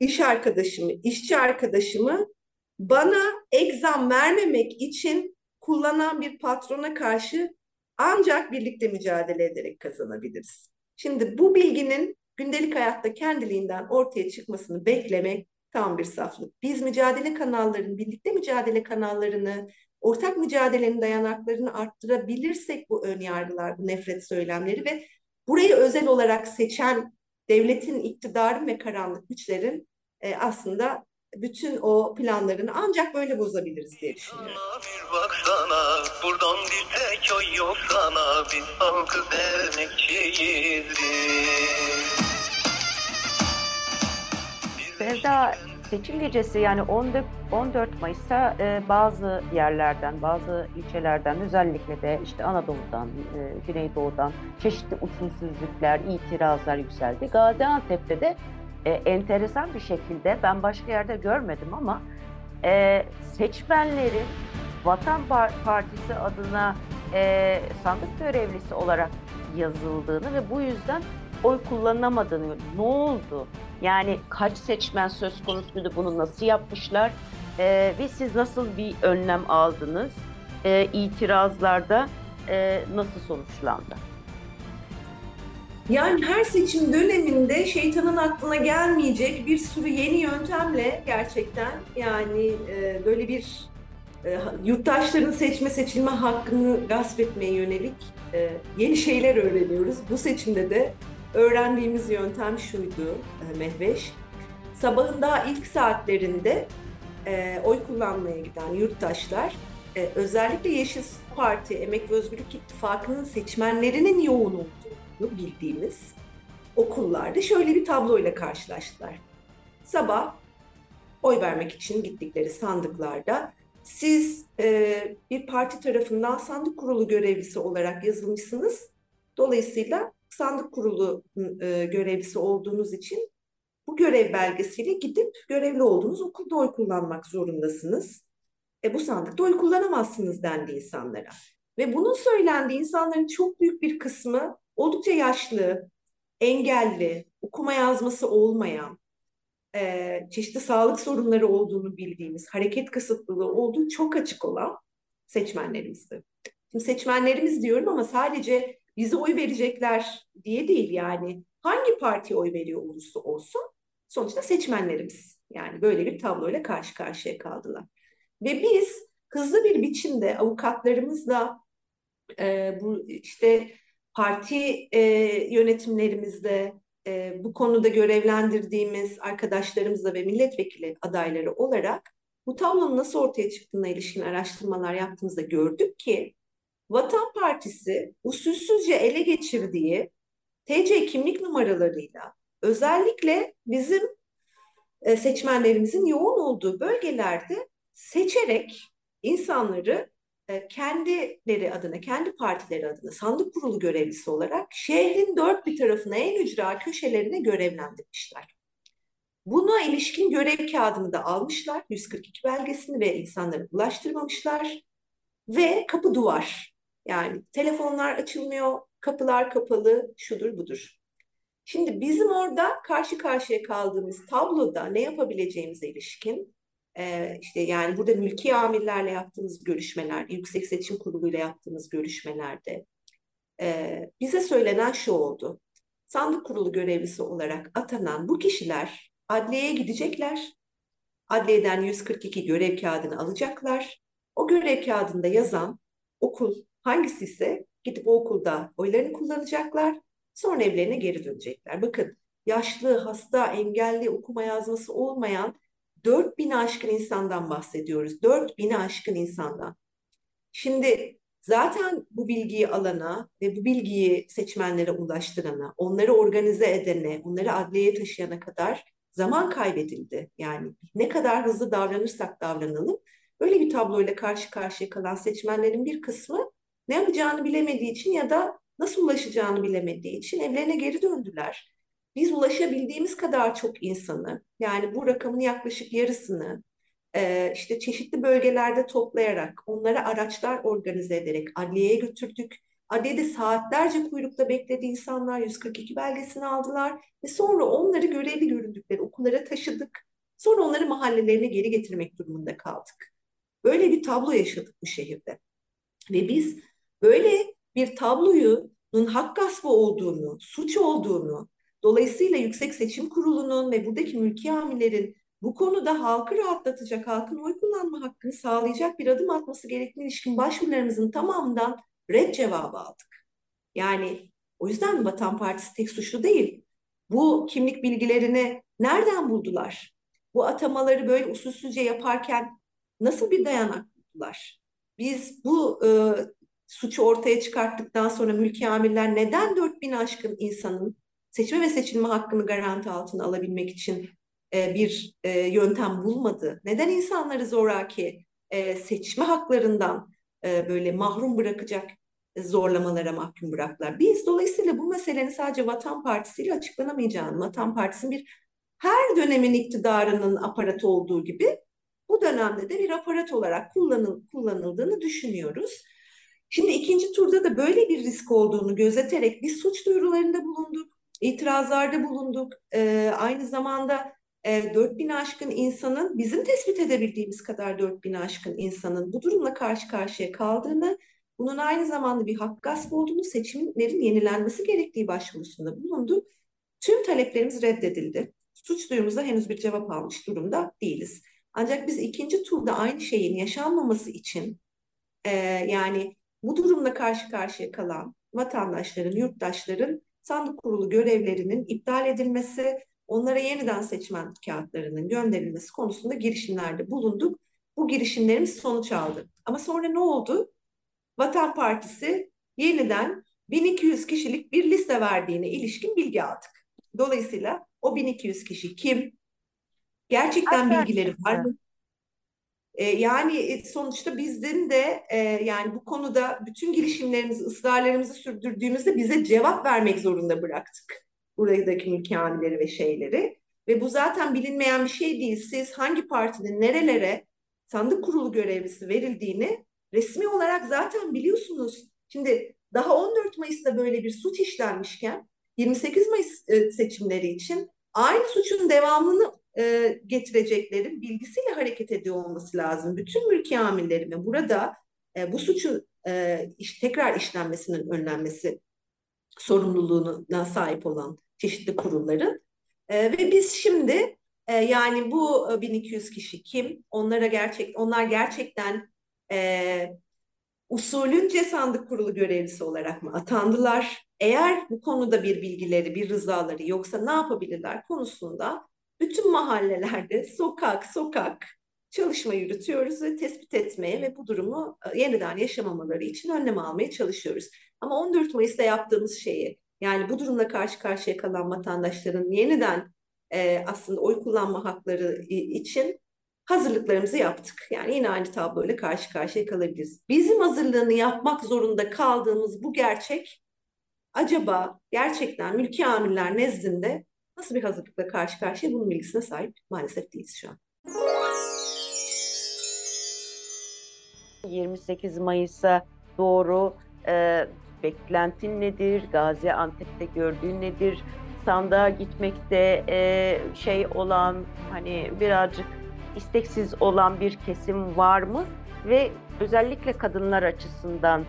S2: iş arkadaşımı, işçi arkadaşımı bana egzam vermemek için kullanan bir patrona karşı ancak birlikte mücadele ederek kazanabiliriz. Şimdi bu bilginin gündelik hayatta kendiliğinden ortaya çıkmasını beklemek tam bir saflık. Biz mücadele kanallarını, birlikte mücadele kanallarını, ortak mücadelenin dayanaklarını arttırabilirsek bu ön yargılar, bu nefret söylemleri ve burayı özel olarak seçen devletin, iktidarın ve karanlık güçlerin e, aslında bütün o planlarını ancak böyle bozabiliriz diye düşünüyorum. Bir baksana, buradan bir tek oy yok sana, biz halkı
S1: Sevda, seçim gecesi yani 14, 14 Mayıs'ta e, bazı yerlerden, bazı ilçelerden özellikle de işte Anadolu'dan, e, Güneydoğu'dan çeşitli usulsüzlükler, itirazlar yükseldi. Gaziantep'te de e, enteresan bir şekilde ben başka yerde görmedim ama e, seçmenlerin Vatan Partisi adına sandık görevlisi olarak yazıldığını ve bu yüzden oy kullanamadığını ne oldu? Yani kaç seçmen söz konusuydu bunu nasıl yapmışlar e, ve siz nasıl bir önlem aldınız? E, itirazlarda e, nasıl sonuçlandı?
S2: Yani her seçim döneminde şeytanın aklına gelmeyecek bir sürü yeni yöntemle gerçekten yani e, böyle bir e, yurttaşların seçme seçilme hakkını gasp etmeye yönelik e, yeni şeyler öğreniyoruz. Bu seçimde de öğrendiğimiz yöntem şuydu e, Mehveş. Sabahın daha ilk saatlerinde e, oy kullanmaya giden yurttaşlar e, özellikle Yeşil Parti, Emek ve Özgürlük İttifakı'nın seçmenlerinin yoğun olduğunu bildiğimiz okullarda şöyle bir tabloyla karşılaştılar. Sabah oy vermek için gittikleri sandıklarda siz e, bir parti tarafından sandık kurulu görevlisi olarak yazılmışsınız. Dolayısıyla sandık kurulu e, görevlisi olduğunuz için bu görev belgesiyle gidip görevli olduğunuz okulda oy kullanmak zorundasınız. E, bu sandıkta oy kullanamazsınız dendi insanlara. Ve bunun söylendiği insanların çok büyük bir kısmı oldukça yaşlı, engelli, okuma yazması olmayan, e, çeşitli sağlık sorunları olduğunu bildiğimiz, hareket kısıtlılığı olduğu çok açık olan seçmenlerimizdi. Şimdi seçmenlerimiz diyorum ama sadece bize oy verecekler diye değil yani. Hangi partiye oy veriyor olursa olsun sonuçta seçmenlerimiz. Yani böyle bir tabloyla karşı karşıya kaldılar. Ve biz hızlı bir biçimde avukatlarımızla e, bu işte parti e, yönetimlerimizde e, bu konuda görevlendirdiğimiz arkadaşlarımızla ve milletvekili adayları olarak bu tablonun nasıl ortaya çıktığına ilişkin araştırmalar yaptığımızda gördük ki Vatan Partisi usulsüzce ele geçirdiği TC kimlik numaralarıyla özellikle bizim e, seçmenlerimizin yoğun olduğu bölgelerde seçerek insanları e, kendileri adına, kendi partileri adına sandık kurulu görevlisi olarak şehrin dört bir tarafına en ücra köşelerine görevlendirmişler. Buna ilişkin görev kağıdını da almışlar, 142 belgesini ve insanlara ulaştırmamışlar ve kapı duvar. Yani telefonlar açılmıyor, kapılar kapalı, şudur budur. Şimdi bizim orada karşı karşıya kaldığımız tabloda ne yapabileceğimize ilişkin e, işte yani burada mülki amirlerle yaptığımız görüşmeler, Yüksek Seçim Kurulu ile yaptığımız görüşmelerde e, bize söylenen şu oldu. Sandık kurulu görevlisi olarak atanan bu kişiler adliyeye gidecekler. Adliyeden 142 görev kağıdını alacaklar. O görev kağıdında yazan okul hangisi ise gidip o okulda oylarını kullanacaklar. Sonra evlerine geri dönecekler. Bakın yaşlı, hasta, engelli, okuma yazması olmayan 4000 aşkın insandan bahsediyoruz. 4000 aşkın insandan. Şimdi zaten bu bilgiyi alana ve bu bilgiyi seçmenlere ulaştırana, onları organize edene, onları adliyeye taşıyana kadar zaman kaybedildi. Yani ne kadar hızlı davranırsak davranalım, böyle bir tabloyla karşı karşıya kalan seçmenlerin bir kısmı ne yapacağını bilemediği için ya da nasıl ulaşacağını bilemediği için evlerine geri döndüler. Biz ulaşabildiğimiz kadar çok insanı, yani bu rakamın yaklaşık yarısını e, işte çeşitli bölgelerde toplayarak, onlara araçlar organize ederek adliyeye götürdük. Adliyede saatlerce kuyrukta bekledi insanlar 142 belgesini aldılar ve sonra onları görevli göründükleri okullara taşıdık. Sonra onları mahallelerine geri getirmek durumunda kaldık. Böyle bir tablo yaşadık bu şehirde. Ve biz böyle bir tablonun hak gaspı olduğunu, suç olduğunu, dolayısıyla Yüksek Seçim Kurulu'nun ve buradaki mülki amirlerin bu konuda halkı rahatlatacak, halkın oy kullanma hakkını sağlayacak bir adım atması gerektiğine ilişkin başvurularımızın tamamından red cevabı aldık. Yani o yüzden Vatan Partisi tek suçlu değil. Bu kimlik bilgilerini nereden buldular? Bu atamaları böyle usulsüzce yaparken nasıl bir dayanak buldular? Biz bu e, suçu ortaya çıkarttıktan sonra mülki amirler neden 4000 aşkın insanın seçme ve seçilme hakkını garanti altına alabilmek için e, bir e, yöntem bulmadı? Neden insanları zoraki e, seçme haklarından e, böyle mahrum bırakacak zorlamalara mahkum bıraktılar? Biz dolayısıyla bu meselenin sadece Vatan Partisi ile açıklanamayacağını, Vatan Partisi'nin bir her dönemin iktidarının aparatı olduğu gibi bu dönemde de bir aparat olarak kullanıl, kullanıldığını düşünüyoruz. Şimdi ikinci turda da böyle bir risk olduğunu gözeterek biz suç duyurularında bulunduk, itirazlarda bulunduk. Ee, aynı zamanda e, 4000 aşkın insanın bizim tespit edebildiğimiz kadar 4000 aşkın insanın bu durumla karşı karşıya kaldığını, bunun aynı zamanda bir hak gasp olduğunu, seçimlerin yenilenmesi gerektiği başvurusunda bulunduk. Tüm taleplerimiz reddedildi. Suç duyurumuza henüz bir cevap almış durumda değiliz. Ancak biz ikinci turda aynı şeyin yaşanmaması için e, yani bu durumla karşı karşıya kalan vatandaşların, yurttaşların sandık kurulu görevlerinin iptal edilmesi, onlara yeniden seçmen kağıtlarının gönderilmesi konusunda girişimlerde bulunduk. Bu girişimlerimiz sonuç aldı. Ama sonra ne oldu? Vatan Partisi yeniden 1200 kişilik bir liste verdiğine ilişkin bilgi aldık. Dolayısıyla o 1200 kişi kim? Gerçekten bilgileri var mı? Ee, yani e, sonuçta bizden de e, yani bu konuda bütün girişimlerimizi, ısrarlarımızı sürdürdüğümüzde bize cevap vermek zorunda bıraktık. Buradaki mülkihaneleri ve şeyleri. Ve bu zaten bilinmeyen bir şey değil. Siz hangi partinin nerelere sandık kurulu görevlisi verildiğini resmi olarak zaten biliyorsunuz. Şimdi daha 14 Mayıs'ta böyle bir suç işlenmişken 28 Mayıs e, seçimleri için aynı suçun devamını e, getireceklerin bilgisiyle hareket ediyor olması lazım. Bütün mülki amirlerime burada e, bu suçun iş, tekrar işlenmesinin önlenmesi sorumluluğuna sahip olan çeşitli kurulların ve biz şimdi yani bu 1200 kişi kim? Onlara gerçek onlar gerçekten usulünce sandık kurulu görevlisi olarak mı atandılar? Eğer bu konuda bir bilgileri, bir rızaları yoksa ne yapabilirler konusunda bütün mahallelerde sokak sokak çalışma yürütüyoruz ve tespit etmeye ve bu durumu e, yeniden yaşamamaları için önlem almaya çalışıyoruz. Ama 14 Mayıs'ta yaptığımız şeyi yani bu durumla karşı karşıya kalan vatandaşların yeniden e, aslında oy kullanma hakları için hazırlıklarımızı yaptık. Yani yine aynı tabloyla karşı karşıya kalabiliriz. Bizim hazırlığını yapmak zorunda kaldığımız bu gerçek acaba gerçekten mülki amirler nezdinde nasıl bir hazırlıkla karşı karşıya bunun bilgisine sahip maalesef değiliz şu an.
S1: 28 Mayıs'a doğru e, beklentin nedir? Gaziantep'te gördüğün nedir? Sandığa gitmekte e, şey olan hani birazcık isteksiz olan bir kesim var mı? Ve özellikle kadınlar açısından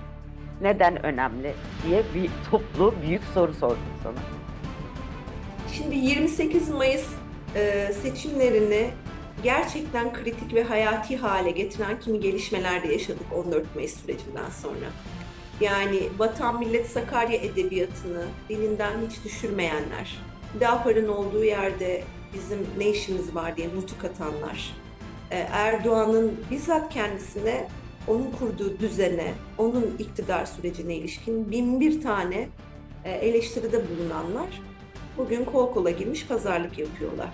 S1: neden önemli diye bir toplu büyük soru sordum sana.
S2: Şimdi 28 Mayıs e, seçimlerini gerçekten kritik ve hayati hale getiren kimi gelişmeler de yaşadık 14 Mayıs sürecinden sonra. Yani Vatan Millet Sakarya edebiyatını dilinden hiç düşürmeyenler, Hüdapar'ın olduğu yerde bizim ne işimiz var diye nutuk atanlar, e, Erdoğan'ın bizzat kendisine onun kurduğu düzene, onun iktidar sürecine ilişkin bin bir tane e, eleştiride bulunanlar bugün kol kola girmiş pazarlık yapıyorlar.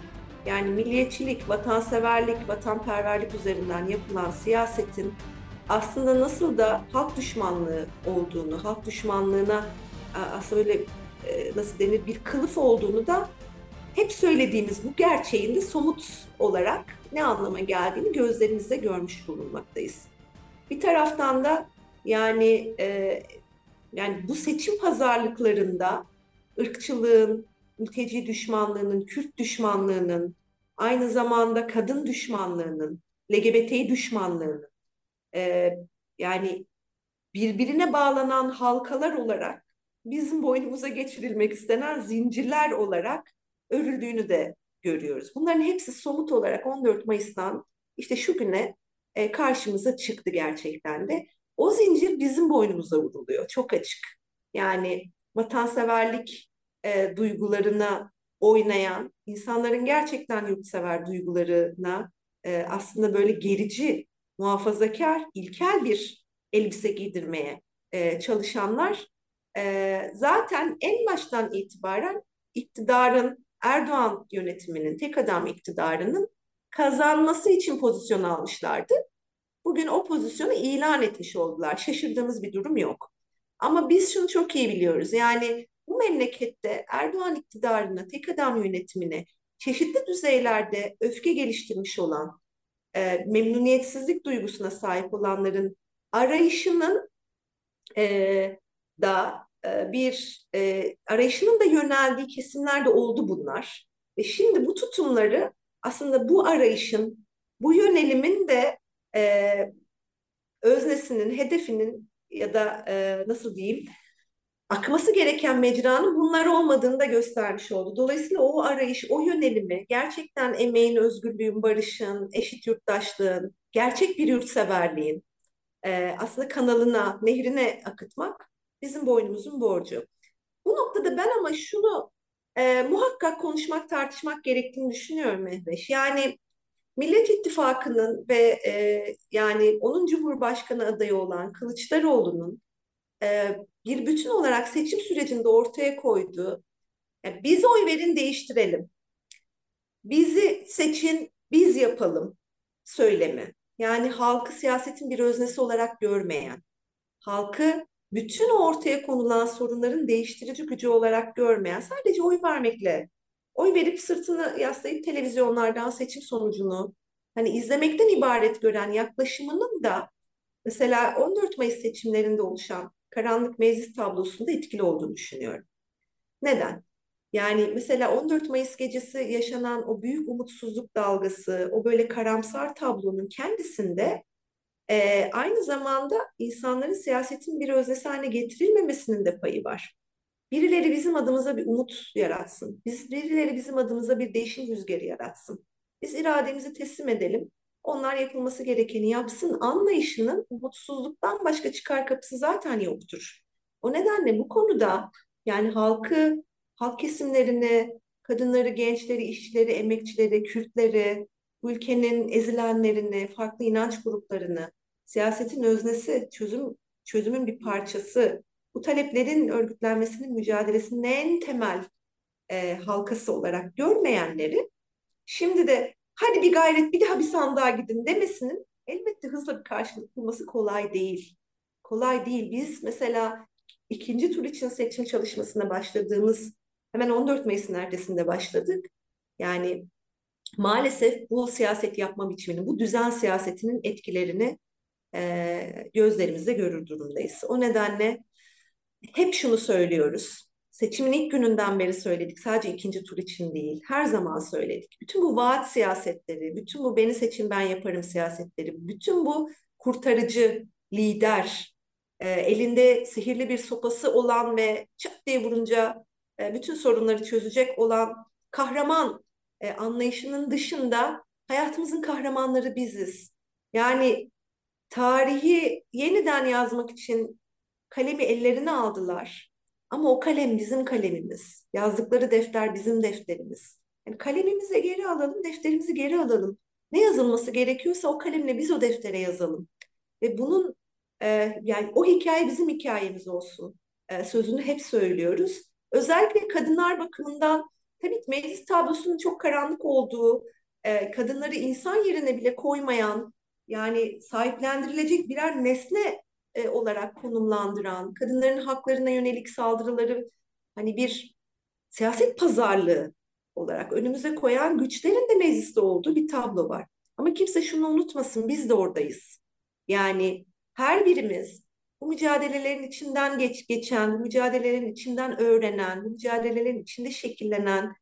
S2: Yani milliyetçilik, vatanseverlik, vatanperverlik üzerinden yapılan siyasetin aslında nasıl da halk düşmanlığı olduğunu, halk düşmanlığına aslında öyle e, nasıl denir bir kılıf olduğunu da hep söylediğimiz bu gerçeğin de somut olarak ne anlama geldiğini gözlerimizde görmüş bulunmaktayız. Bir taraftan da yani e, yani bu seçim pazarlıklarında ırkçılığın, mülteci düşmanlığının, Kürt düşmanlığının, aynı zamanda kadın düşmanlığının, LGBT düşmanlığının, e, yani birbirine bağlanan halkalar olarak bizim boynumuza geçirilmek istenen zincirler olarak örüldüğünü de görüyoruz. Bunların hepsi somut olarak 14 Mayıs'tan işte şu güne e, karşımıza çıktı gerçekten de. O zincir bizim boynumuza vuruluyor. Çok açık. Yani vatanseverlik e, duygularına oynayan, insanların gerçekten yurtsever duygularına e, aslında böyle gerici, muhafazakar, ilkel bir elbise giydirmeye e, çalışanlar e, zaten en baştan itibaren iktidarın Erdoğan yönetiminin, tek adam iktidarının kazanması için pozisyon almışlardı. Bugün o pozisyonu ilan etmiş oldular. Şaşırdığımız bir durum yok. Ama biz şunu çok iyi biliyoruz. Yani bu memlekette Erdoğan iktidarına, tek adam yönetimine çeşitli düzeylerde öfke geliştirmiş olan, e, memnuniyetsizlik duygusuna sahip olanların arayışının e, da e, bir e, arayışının da yöneldiği kesimler de oldu bunlar. Ve şimdi bu tutumları aslında bu arayışın, bu yönelimin de e, öznesinin, hedefinin ya da e, nasıl diyeyim akması gereken mecranın bunlar olmadığını da göstermiş oldu. Dolayısıyla o arayış, o yönelimi gerçekten emeğin, özgürlüğün, barışın, eşit yurttaşlığın, gerçek bir yurtseverliğin e, aslında kanalına, nehrine akıtmak bizim boynumuzun borcu. Bu noktada ben ama şunu e, muhakkak konuşmak, tartışmak gerektiğini düşünüyorum Mehveş. Yani Millet İttifakı'nın ve e, yani onun Cumhurbaşkanı adayı olan Kılıçdaroğlu'nun e, bir bütün olarak seçim sürecinde ortaya koyduğu yani biz oy verin değiştirelim. Bizi seçin, biz yapalım söylemi. Yani halkı siyasetin bir öznesi olarak görmeyen, halkı bütün ortaya konulan sorunların değiştirici gücü olarak görmeyen, sadece oy vermekle, oy verip sırtını yaslayıp televizyonlardan seçim sonucunu hani izlemekten ibaret gören yaklaşımının da mesela 14 Mayıs seçimlerinde oluşan karanlık meclis tablosunda etkili olduğunu düşünüyorum. Neden? Yani mesela 14 Mayıs gecesi yaşanan o büyük umutsuzluk dalgası, o böyle karamsar tablonun kendisinde e, aynı zamanda insanların siyasetin bir öznesi haline getirilmemesinin de payı var. Birileri bizim adımıza bir umut yaratsın. Biz birileri bizim adımıza bir değişim rüzgarı yaratsın. Biz irademizi teslim edelim. Onlar yapılması gerekeni yapsın anlayışının umutsuzluktan başka çıkar kapısı zaten yoktur. O nedenle bu konuda yani halkı, halk kesimlerini, kadınları, gençleri, işçileri, emekçileri, Kürtleri, bu ülkenin ezilenlerini, farklı inanç gruplarını, siyasetin öznesi, çözüm çözümün bir parçası, bu taleplerin örgütlenmesinin mücadelesinin en temel e, halkası olarak görmeyenleri şimdi de hadi bir gayret bir daha bir sandığa gidin demesinin elbette hızla bir karşılık bulması kolay değil. Kolay değil. Biz mesela ikinci tur için seçim çalışmasına başladığımız hemen 14 Mayıs'ın ertesinde başladık. Yani maalesef bu siyaset yapma biçiminin, bu düzen siyasetinin etkilerini e, gözlerimizde görür durumdayız. O nedenle hep şunu söylüyoruz. Seçimin ilk gününden beri söyledik. Sadece ikinci tur için değil. Her zaman söyledik. Bütün bu vaat siyasetleri, bütün bu beni seçin ben yaparım siyasetleri, bütün bu kurtarıcı lider, e, elinde sihirli bir sopası olan ve çat diye vurunca e, bütün sorunları çözecek olan kahraman e, anlayışının dışında hayatımızın kahramanları biziz. Yani tarihi yeniden yazmak için kalemi ellerine aldılar. Ama o kalem bizim kalemimiz. Yazdıkları defter bizim defterimiz. Yani kalemimizi geri alalım, defterimizi geri alalım. Ne yazılması gerekiyorsa o kalemle biz o deftere yazalım. Ve bunun e, yani o hikaye bizim hikayemiz olsun e, sözünü hep söylüyoruz. Özellikle kadınlar bakımından tabii meclis tablosunun çok karanlık olduğu, e, kadınları insan yerine bile koymayan, yani sahiplendirilecek birer nesne e, olarak konumlandıran, kadınların haklarına yönelik saldırıları hani bir siyaset pazarlığı olarak önümüze koyan güçlerin de mecliste olduğu bir tablo var. Ama kimse şunu unutmasın, biz de oradayız. Yani her birimiz bu mücadelelerin içinden geç, geçen, bu mücadelelerin içinden öğrenen, bu mücadelelerin içinde şekillenen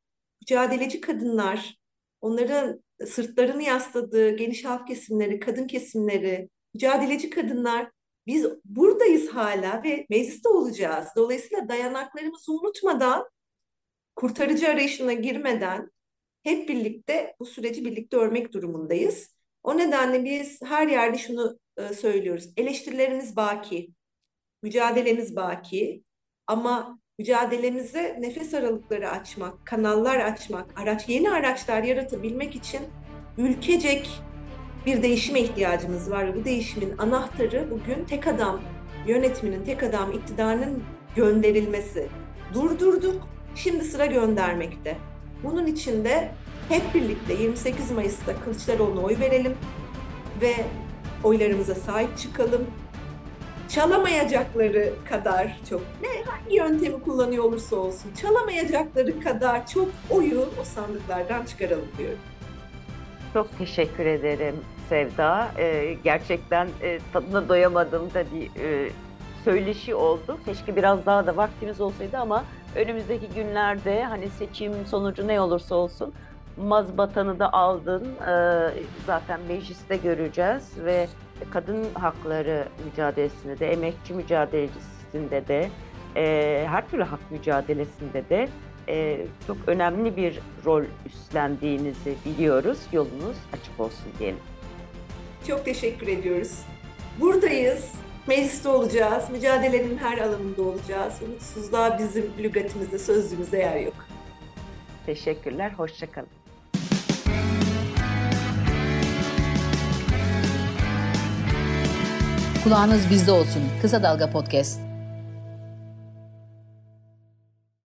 S2: mücadeleci kadınlar, onların sırtlarını yasladığı geniş halk kesimleri, kadın kesimleri, mücadeleci kadınlar biz buradayız hala ve mecliste olacağız. Dolayısıyla dayanaklarımızı unutmadan, kurtarıcı arayışına girmeden hep birlikte bu süreci birlikte örmek durumundayız. O nedenle biz her yerde şunu e, söylüyoruz. Eleştirilerimiz baki, mücadelemiz baki ama mücadelemize nefes aralıkları açmak, kanallar açmak, araç yeni araçlar yaratabilmek için ülkecek bir değişime ihtiyacımız var. Bu değişimin anahtarı bugün tek adam yönetiminin, tek adam iktidarının gönderilmesi. Durdurduk, şimdi sıra göndermekte. Bunun için de hep birlikte 28 Mayıs'ta Kılıçdaroğlu'na oy verelim ve oylarımıza sahip çıkalım. Çalamayacakları kadar çok, ne hangi yöntemi kullanıyor olursa olsun, çalamayacakları kadar çok oyu o sandıklardan çıkaralım diyorum.
S1: Çok teşekkür ederim Sevda. Ee, gerçekten e, tadına doyamadığım da bir e, söyleşi oldu. Keşke biraz daha da vaktimiz olsaydı ama önümüzdeki günlerde hani seçim sonucu ne olursa olsun mazbatanı da aldın. Ee, zaten mecliste göreceğiz ve kadın hakları mücadelesinde de, emekçi mücadelesinde de, e, her türlü hak mücadelesinde de e, çok önemli bir rol üstlendiğinizi biliyoruz. Yolunuz açık olsun diyelim.
S2: Çok teşekkür ediyoruz. Buradayız. Mecliste olacağız. Mücadelenin her alanında olacağız. Umutsuzluğa bizim lügatimizde, sözlüğümüzde yer yok.
S1: Teşekkürler, hoşçakalın.
S3: Kulağınız bizde olsun. Kısa Dalga Podcast.